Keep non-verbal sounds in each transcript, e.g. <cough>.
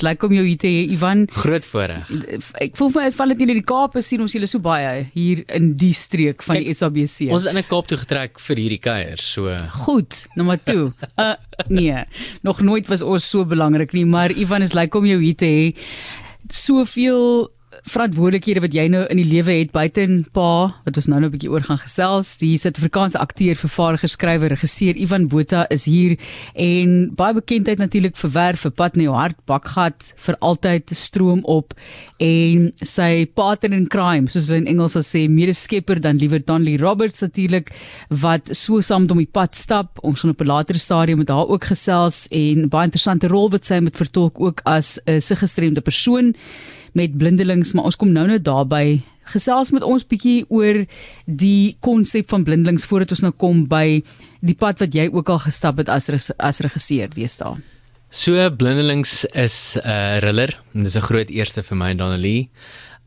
is lekker om jou hier te hê, Ivan. Groot voorreg. Ek voel vir my as val dit in die Kaap is sien ons julle so baie hier in die streek van Kijk, die SABC. Ons is in 'n Kaap toe getrek vir hierdie kuier, so Goed, nommer 2. Uh nee, nog nooit was ons so belangrik nie, maar Ivan is lekker om jou hier te hê. Soveel verantwoordelikhede wat jy nou in die lewe het buite en pa wat ons nou nou 'n bietjie oor gaan gesels. Die Suid-Afrikaanse akteur, vervaardiger, skrywer, regisseur Ivan Botha is hier en baie bekendheid natuurlik verwerf vir Pad na jou hart, bakgat vir altyd stroom op en sy partner in crime, soos hulle in Engels sal sê, medeskepper dan liewer Donley Roberts natuurlik wat so saam met hom die pad stap. Ons gaan op 'n later stadium met haar ook gesels en baie interessante rol wat sy met vertolk ook as 'n siggestremde persoon met blindelings, maar ons kom nou nou daarby gesels met ons bietjie oor die konsep van blindelings voordat ons nou kom by die pad wat jy ook al gestap het as as regisseur deesdae. so blindelings is 'n uh, thriller en dis 'n groot eerste vir my en Donnelly.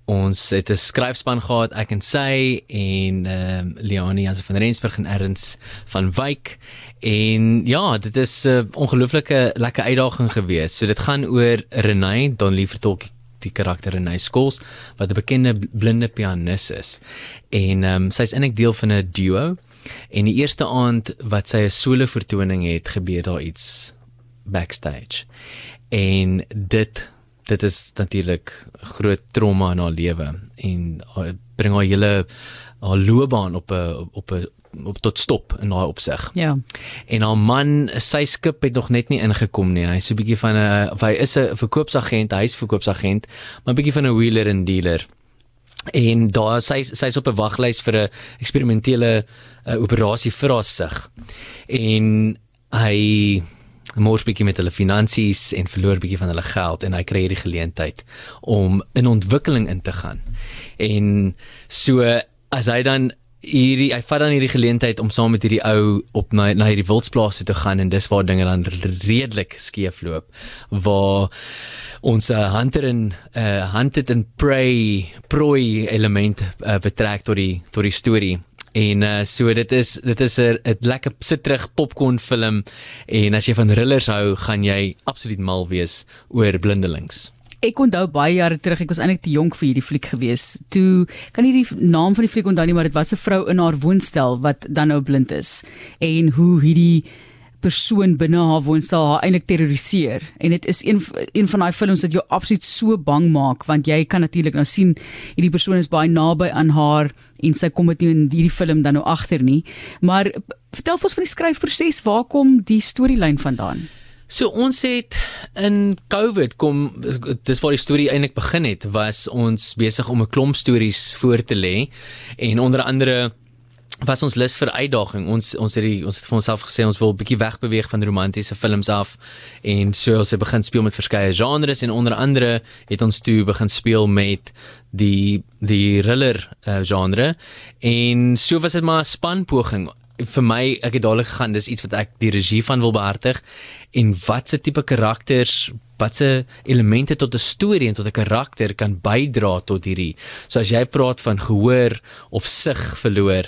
Ons het 'n skryfspan gehad, ek en sy en ehm um, Leonie as van Rensburg en Erns van Wyk. En ja, dit is 'n uh, ongelooflike lekker uitdaging geweest. So dit gaan oor Renée, Donnelly vertolk die karakter Renée Skols wat 'n bekende blinde pianis is. En ehm um, sy's eintlik deel van 'n duo. En die eerste aand wat sy 'n solo vertoning het, gebeur daar iets backstage. En dit dit is natuurlik groot trauma in haar lewe en haar- bring haar hele haar loopbaan op 'n op 'n op tot stop in daai opsig. Ja. En haar man, sy skip het nog net nie ingekom nie. Hy's so 'n bietjie van 'n of hy is 'n verkoopsagent, hy's verkoopsagent, maar 'n bietjie van 'n wheeler en dealer. En daar sy sy's op 'n waglys vir 'n eksperimentele uh, operasie vir haar sig. En hy mors bietjie met hulle finansies en verloor bietjie van hulle geld en hy kry hierdie geleentheid om in ontwikkeling in te gaan. En so as hy dan hierdie hy vat dan hierdie geleentheid om saam met hierdie ou op na na hierdie wildsplaas toe te gaan en dis waar dinge dan redelik skeefloop waar ons uh, hunter en uh, hunted and prey prooi element uh, betrek tot die tot die storie En uh, so dit is dit is 'n lekker sitrig popcorn film en as jy van thrillers hou, gaan jy absoluut mal wees oor blindelings. Ek onthou baie jare terug, ek was eintlik te jonk vir hierdie fliek gewees. Toe kan nie die naam van die fliek onthou nie, maar dit was 'n vrou in haar woonstel wat dan nou blind is en hoe hierdie persoon binne haar woonstel haar eintlik terroriseer. En dit is een een van daai films wat jou absoluut so bang maak want jy kan natuurlik nou sien hierdie persoon is baie naby aan haar en sy kom dit nie in hierdie film dan nou agter nie. Maar vertel vir ons van die skryfproses waar kom die storielyn vandaan So ons het in COVID kom dis waar die storie eintlik begin het was ons besig om 'n klomp stories voor te lê en onder andere was ons lus vir uitdaging. Ons ons het die ons het vir onsself gesê ons wil 'n bietjie wegbeweeg van romantiese films af en so ons het begin speel met verskeie genres en onder andere het ons toe begin speel met die die thriller uh, genre en so was dit maar 'n spanpoging vir my ek het dadelik gegaan dis iets wat ek die regie van wil behartig en watse tipe karakters watse elemente tot 'n storie en tot 'n karakter kan bydra tot hierdie. So as jy praat van gehoor of sig verloor,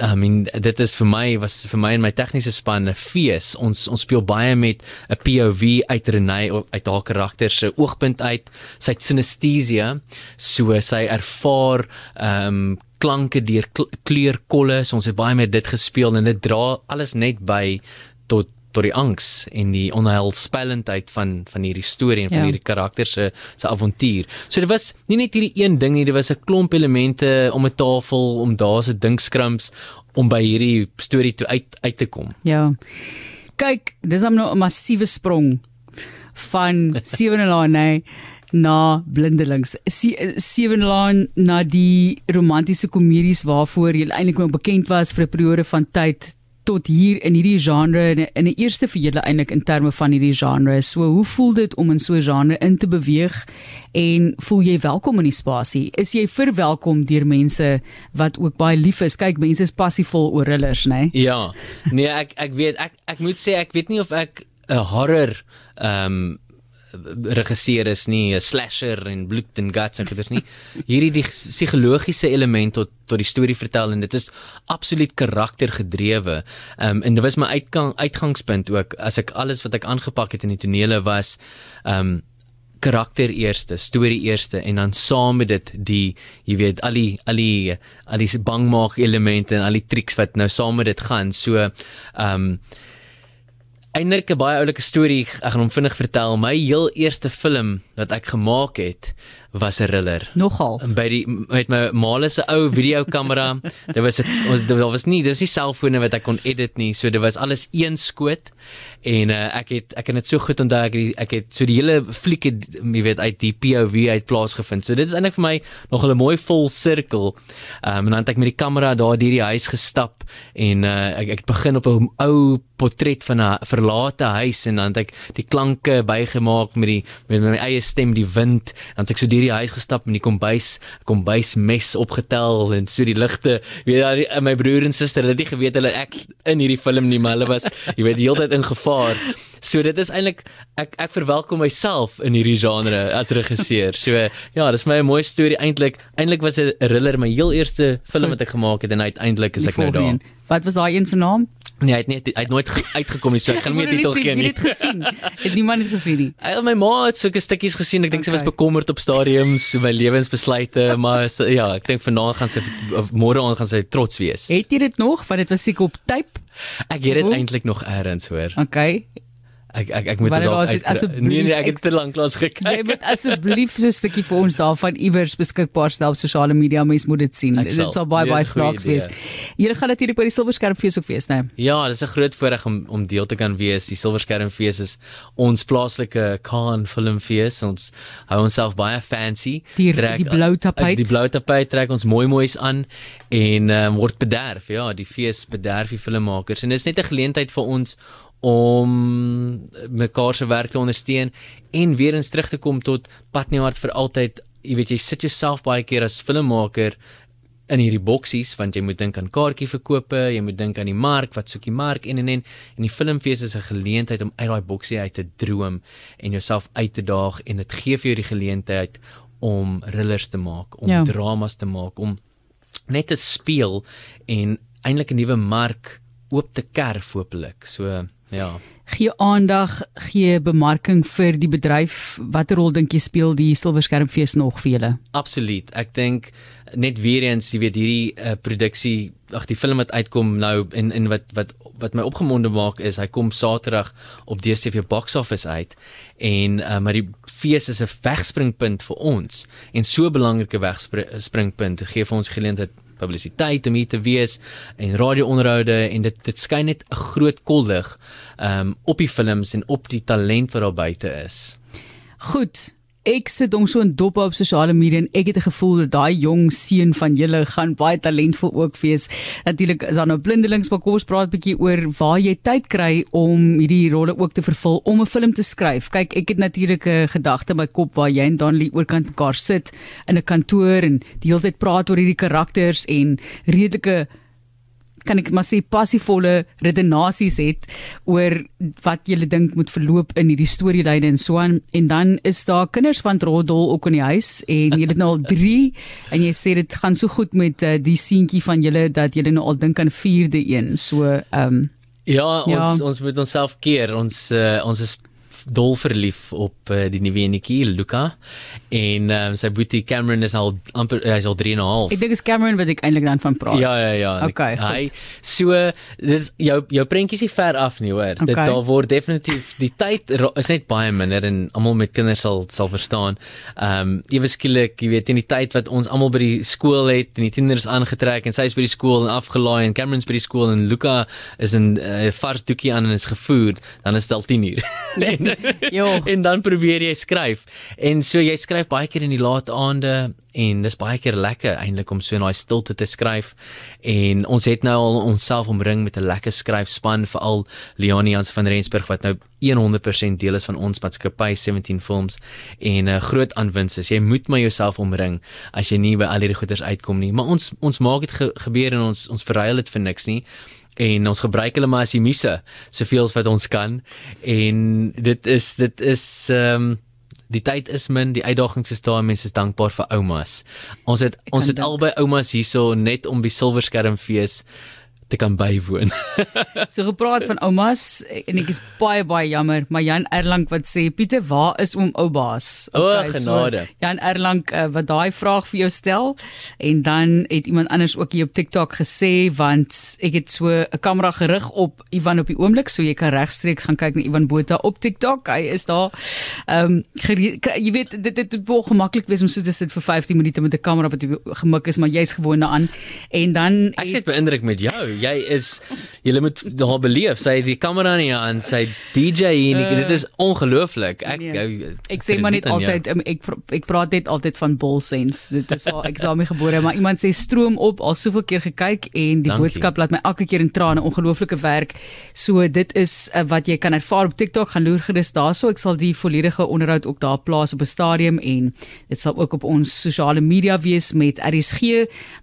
I mean dit is vir my was vir my en my tegniese span 'n fees. Ons ons speel baie met 'n POV uit Renée uit haar karakter se oogpunt uit. Sy het synesthesia, so sy ervaar ehm um, klanke deur kl kleurkolle. So ons het baie met dit gespeel en dit dra alles net by tot tot die angs en die onheilspellendheid van van hierdie storie en van Ja. hierdie karakter se se avontuur. So dit was nie net hierdie een ding nie, dit was 'n klomp elemente om 'n tafel, om daar se dinkskrams om by hierdie storie toe uit uit te kom. Ja. Kyk, dis nou 'n massiewe sprong van <laughs> Sewe Laan nê na Blindelings. Se- Sewe Laan na die romantiese komedies waarvoor jy eintlik nou bekend was vir 'n periode van tyd tot hier in hierdie genre in 'n- eerste vir julle eintlik in terme van hierdie genre. So hoe voel dit om in so 'n genre in te beweeg en voel jy welkom in die spasie? Is jy verwelkom deur mense wat ook baie lief is? Kyk, mense is passievol oor thrillers, né? Ja. Nee, ek ek weet ek ek moet sê ek weet nie of ek 'n horror ehm um, regisseur is nie 'n slasher en bloed en guts en goeders nie. Hierdie die psigologiese element tot tot die storie vertel en dit is absoluut karaktergedrewe. Ehm um, en dit was my uitgang uitgangspunt ook as ek alles wat ek aangepak het in die tonele was ehm um, karakter eerste, storie eerste en dan saam met dit die jy weet al die al die al die bangmaak elemente en al die triks wat nou saam met dit gaan. So ehm um, eintlik 'n baie oulike storie. Ek gaan hom vinnig vertel. My heel eerste film wat ek gemaak het was 'n thriller. Nogal. By die met my ma se ou videokamera. <laughs> Dit was dit daar was nie, dis nie selfone wat ek kon edit nie. So dit was alles een skoot en uh, ek het ek het dit so goed onthou ek het ek het so die hele fliek het jy weet uit die POV uit plaasgevind. So dit is eintlik vir my nog 'n mooi vol sirkel. Ehm um, en dan het ek met die kamera daar deur die huis gestap en uh, ek ek het begin op 'n ou portret van 'n verlate huis en dan het ek die klanke bygemaak met die met my eie stem die wind dan het ek so deur die huis gestap met die kombuis kombuis mes opgetel en so die ligte. Weet jy my broer en suster hulle het nie geweet hulle ek in hierdie film nie maar hulle was jy weet die hele tyd in gevaar so dit is eintlik ek ek verwelkom myself in hierdie genre as regisseur so ja dis my 'n mooi storie eintlik eintlik was 'n thriller my heel eerste film wat ek gemaak het en uiteindelik is ek nou daar wat was daai een se naam Nee, hy het nie hy het nooit uitgekom nie, so ek <laughs> gaan nie die titel ken nie. Ek het dit gesien. Het niemand dit <laughs> gesien nie. Hy my ma het sulke stukkies gesien. Ek dink okay. sy was bekommerd op stadiums by lewensbesluite, <laughs> maar sy, ja, ek dink vanaand gaan sy môre aand gaan sy trots wees. Het jy dit nog? Want dit was seker op tape. Ek het dit eintlik nog eers hoor. Okay. Ek ek ek moet dit dalk Nee nee, ek het te lank lank gekyk. Jy moet asseblief so 'n stukkie vir ons daarvan iewers beskikbaar stel op sosiale media. Mens moet dit sien. Dit sal baie baie snaaks wees. Jy gaan natuurlik by die Silverskermfees ook wees, né? Ja, dit is 'n groot voorreg om om deel te kan wees. Die Silverskermfees is ons plaaslike Kaan filmfees. Ons hou onsself baie fancy. Die, trek, die blou tapijt. Die blou tapijt trek ons mooi moois aan en um, word bederf. Ja, die fees bederf die filmmakers en dit is net 'n geleentheid vir ons om mekaar se werk te ondersteun en weer eens terug te kom tot pad nie hard vir altyd. Jy weet jy sit jouself baie keer as filmmaker in hierdie boksies want jy moet dink aan kaartjie verkope, jy moet dink aan die mark, wat soek die mark en en en en die filmfees is 'n geleentheid om uit daai boksie uit te droom en jouself uit te daag en dit gee vir jou die geleentheid om thrillers te maak, om ja. dramas te maak, om net te speel en eintlik 'n nuwe mark oop te kerf hopelik. So Ja. Gee aandag, gee bemarking vir die bedryf. Watter rol dink jy speel die Silverskermfees nog vir julle? Absoluut. Ek dink net weer eens, jy weet hierdie uh, produksie, ag die film wat uitkom nou en en wat wat wat my opgemonde maak is hy kom Saterdag op DStv box office uit en uh, maar die fees is 'n wegspringpunt vir ons en so 'n belangrike wegspringpunt gee vir ons geleentheid publisiteit om hier te wees en radio-onderhoude en dit dit skyn net 'n groot kollig um op die films en op die talent wat daar buite is. Goed, ek sit hom so in dop op sosiale media en ek het 'n gevoel dat daai jong seun van julle gaan baie talentvol ook wees. Natuurlik is daar nou blindelings maar kom ons praat 'n bietjie oor waar jy tyd kry om hierdie rolle ook te vervul om 'n film te skryf. Kyk, ek het natuurlik 'n gedagte in my kop waar jy en Danlie oorkant mekaar sit in 'n kantoor en die hele tyd praat oor hierdie karakters en redelike kan ek maar sê passievolle redenasies het oor wat jy dink moet verloop in hierdie storielyne en so aan en dan is daar kinders van Rodol ook in die huis en jy het nou al 3 <laughs> en jy sê dit gaan so goed met uh, die seentjie van julle dat jy nou al dink aan 'n vierde een so ehm um, Ja, ons ja. ons moet onsself keer. Ons uh, ons is dol verlief op uh, die nuwe enetjie Luca en um, sy boetie Cameron is al amper uh, hy's al 3 en 'n half. Ek dink is Cameron wat ek eintlik dan van praat. Ja ja ja. Okay, hy so dit is jou jou prentjies is ver af nie hoor. Okay. Dit daar word definitief die tyd is net baie minder en almal met kinders sal sal verstaan. Ehm um, ewe skielik, jy weet in die tyd wat ons almal by die skool het en die tieners aangetrek en sy is by die skool en afgelaai en Cameron's by die skool en Luca is in 'n uh, vars doekie aan en is gevoer, dan is dit al 10 uur. <laughs> <laughs> <laughs> Jo. en dan probeer jy skryf. En so jy skryf baie keer in die laat aande en dis baie keer lekker eintlik om so in daai stilte te skryf. En ons het nou al onsself omring met 'n lekker skryfspan veral Leonie Jans van Rensburg wat nou 100% deel is van ons maatskappy 17 Films en 'n uh, groot aanwins is. Jy moet maar jouself omring as jy nie by al hierdie goeders uitkom nie. Maar ons ons maak dit ge gebeur en ons ons verruil dit vir niks nie en ons gebruik hulle maar as die muse soveel as wat ons kan. En dit is dit is ehm um, die tyd is min die uitdagings is daar mense is dankbaar vir oumas. Ons het ons het albei oumas hierso net om die silverskermfees te kan bywoon. <laughs> so gepraat van oumas en ek is baie baie jammer, maar Jan Erlang wat sê Pieter, waar is oom Oubaas? O, genade. So, Jan Erlang uh, wat daai vraag vir jou stel en dan het iemand anders ook hier op TikTok gesê want ek het so 'n kamera gerig op Ivan op die oomblik, so jy kan regstreeks gaan kyk na Ivan Botha op TikTok. Hy is daar. Ehm um, jy weet dit dit moet gemaklik wees om so dis dit vir 15 minute met 'n kamera wat gemik is, maar jy's gewoond daaraan. En dan Ek het beïndruk met jou jy is jy moet daar beleef. Sy die kamera nie aan sy DJ en uh, dit is ongelooflik. Ek nee. ek, ek sê maar net altyd um, ek ek praat net altyd van bolsens. Dit is waar ek daarmee gebore maar iemand sê stroom op al soveel keer gekyk en die Dankie. boodskap laat my elke keer in trane. Ongelooflike werk. So dit is uh, wat jy kan ervaar op TikTok. Gaan loer gerus daarso. Ek sal die volledige onderhoud ook daar plaas op 'n stadium en dit sal ook op ons sosiale media wees met RSG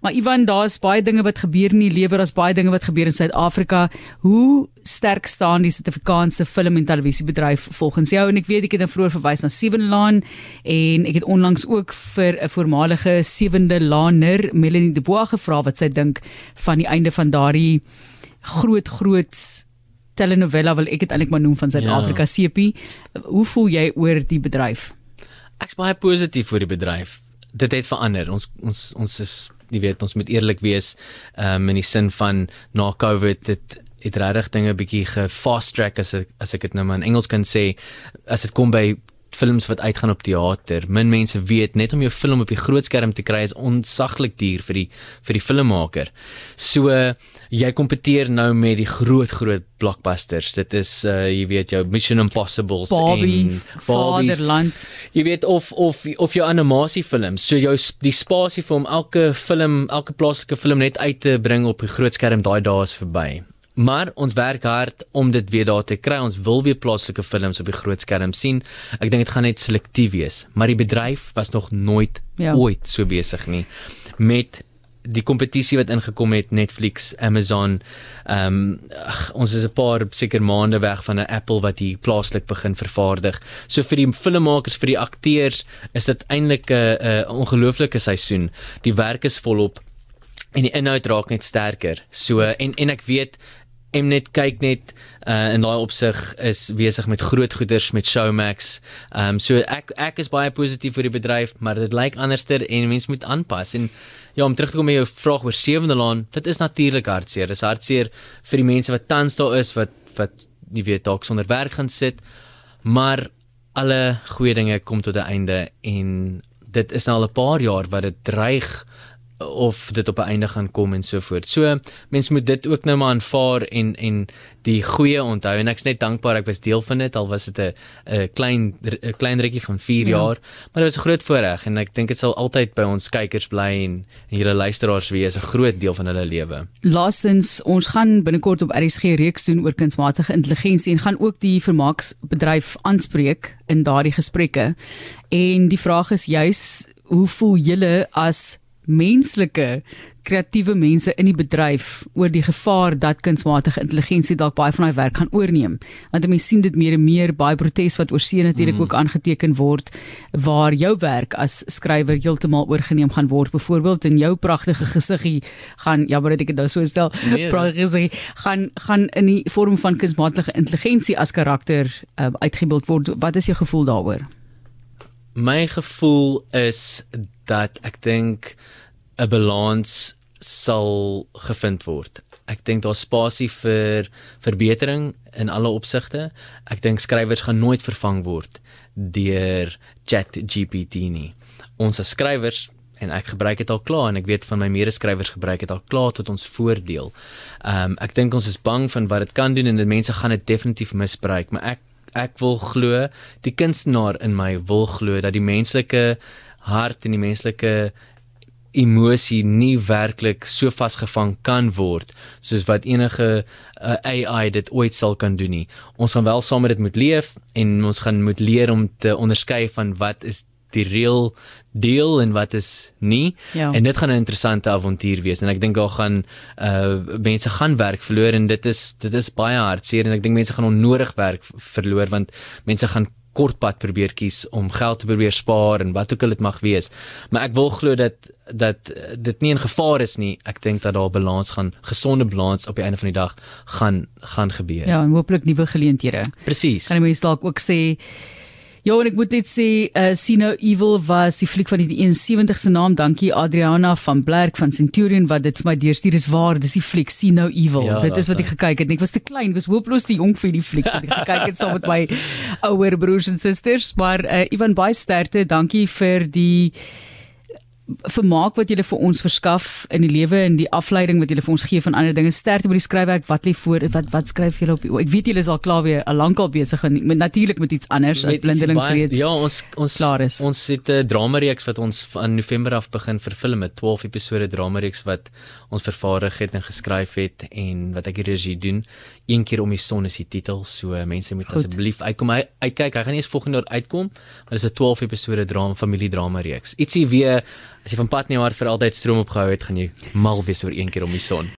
maar Ivan daar's baie dinge wat gebeur in die lewe. Daar's baie dinge wat gebeur in Suid-Afrika. Hoe sterk staan die Suid-Afrikaanse film en televisiebedryf volgens jou? En ek weet ek het nou vroeër verwys na Seven Laan en ek het onlangs ook vir 'n voormalige Sewende Laaner, Melanie De Boer gevra wat sy dink van die einde van daardie groot groot telenovela wil ek dit eintlik maar noem van Suid-Afrika ja. CP. Hoe voel jy oor die bedryf? Ek's baie positief vir die bedryf. Dit het verander. Ons ons ons is jy weet ons moet eerlik wees um, in die sin van na covid dit het regtig dinge bietjie gefast track as ek, as ek dit nou maar in Engels kan sê. As dit kom by films wat uitgaan op teater. Min mense weet net om jou film op die groot skerm te kry is onsaglik duur vir die vir die filmmaker. So jy kompeteer nou met die groot groot blockbusters. Dit is uh jy weet jou Mission Impossible en Vaderland. Jy weet of of of jou animasiefilms. So jou die spasie vir om elke film, elke plaaslike film net uit te bring op die groot skerm daai dae is verby. Maar ons werk hard om dit weer daar te kry. Ons wil weer plaaslike films op die groot skerm sien. Ek dink dit gaan net selektief wees, maar die bedryf was nog nooit ja. ooit so besig nie met die kompetisie wat ingekom het Netflix, Amazon. Ehm um, ons is 'n paar seker maande weg van 'n Apple wat hier plaaslik begin vervaardig. So vir die filmmakers, vir die akteurs is dit eintlik 'n 'n ongelooflike seisoen. Die werk is volop en die inhoud raak net sterker. So en en ek weet Mnet kyk net uh, in daai opsig is besig met groot goeders met Showmax. Ehm um, so ek ek is baie positief vir die bedryf, maar dit lyk anderster en mense moet aanpas en ja, om terug te kom met jou vraag oor Sewende Laan, dit is natuurlik hartseer. Dit is hartseer vir die mense wat tans daar is wat wat nie weet dalk sonder werk gaan sit. Maar alle goeie dinge kom tot 'n einde en dit is nou al 'n paar jaar wat dit dreig of dit op 'n einde gaan kom en so voort. So mense moet dit ook nou maar aanvaar en en die goeie onthou en ek's net dankbaar ek was deel van dit al was dit 'n 'n klein 'n klein rukkie van 4 ja. jaar, maar dit was 'n groot voorreg en ek dink dit sal altyd by ons kykers bly en en julle luisteraars wees 'n groot deel van hulle lewe. Laastens, ons gaan binnekort op RSG reeks doen oor kunsmatige intelligensie en gaan ook die vermaaksbedryf aanspreek in daardie gesprekke. En die vraag is juis hoe voel julle as menslike kreatiewe mense in die bedryf oor die gevaar dat kunsmatige intelligensie dalk baie van daai werk gaan oorneem. Want mense sien dit meer en meer baie protes wat oor see natuurlik mm. ook aangeteken word waar jou werk as skrywer heeltemal oorgeneem gaan word. Byvoorbeeld in jou pragtige gesiggie gaan ja, maar dit ek nou so stel, nee, <laughs> pragtige gesiggie gaan gaan in die vorm van kunsmatige intelligensie as karakter um, uitgebeeld word. Wat is jou gevoel daaroor? My gevoel is dat ek dink 'n balans sal gevind word. Ek dink daar's spasie vir verbetering in alle opsigte. Ek dink skrywers gaan nooit vervang word deur ChatGPT nie. Ons as skrywers en ek gebruik dit al klaar en ek weet van my medeskrywers gebruik dit al klaar tot ons voordeel. Ehm um, ek dink ons is bang van wat dit kan doen en dat mense gaan dit definitief misbruik, maar ek ek wil glo die kunstenaar in my wil glo dat die menslike hart en die menslike emosie nie werklik so vasgevang kan word soos wat enige uh, AI dit ooit sal kan doen nie. Ons gaan wel saam met dit moet leef en ons gaan moet leer om te onderskei van wat is die real deel en wat is nie. Ja. En dit gaan 'n interessante avontuur wees en ek dink daar gaan uh mense gaan werk verloor en dit is dit is baie hartseer en ek dink mense gaan onnodig werk verloor want mense gaan kort pad probeer kies om geld te probeer spaar en wat ook al dit mag wees. Maar ek wil glo dat dat dit nie in gevaar is nie. Ek dink dat daar 'n balans gaan gesonde balans op die einde van die dag gaan gaan gebeur. Ja, en hooplik nuwe geleenthede. Presies. Kan jy mens dalk ook sê Ja, en ek moet net sê, uh See No Evil was die fliek van die 71ste naam. Dankie Adriana van Blerk van Centurion wat dit vir my deurstuur. Dis waar, dis die fliek See No Evil. Ja, dit is wat ek gekyk het. Ek was te klein, ek was hopeloos te jonk vir die fliek. So ek gekyk het saam met my <laughs> ouer broers en susters, maar uh Ivan baie sterkte. Dankie vir die vermaak wat julle vir ons verskaf in die lewe en die afleiding wat julle vir ons gee van ander dinge sterkte by die skryfwerk wat lê voor wat wat skryf julle op ek weet julle is al klaar weer 'n lankal besig en met natuurlik met iets anders as blindelings reeds Ja, ons ons klaar is. ons het 'n drama reeks wat ons van November af begin verfilm met 12 episode drama reeks wat ons vervaardig het en geskryf het en wat ek die regie doen. Een keer om die son is die titel. So mense moet asseblief uitkom. Hy uitkyk. Hy gaan nie eens volgende jaar uitkom, maar dis 'n 12 episode drama familiedrama reeks. Ietsie weer as jy van pad nie maar vir altyd stroom opgehou het, gaan jy mal wees oor een keer om die son.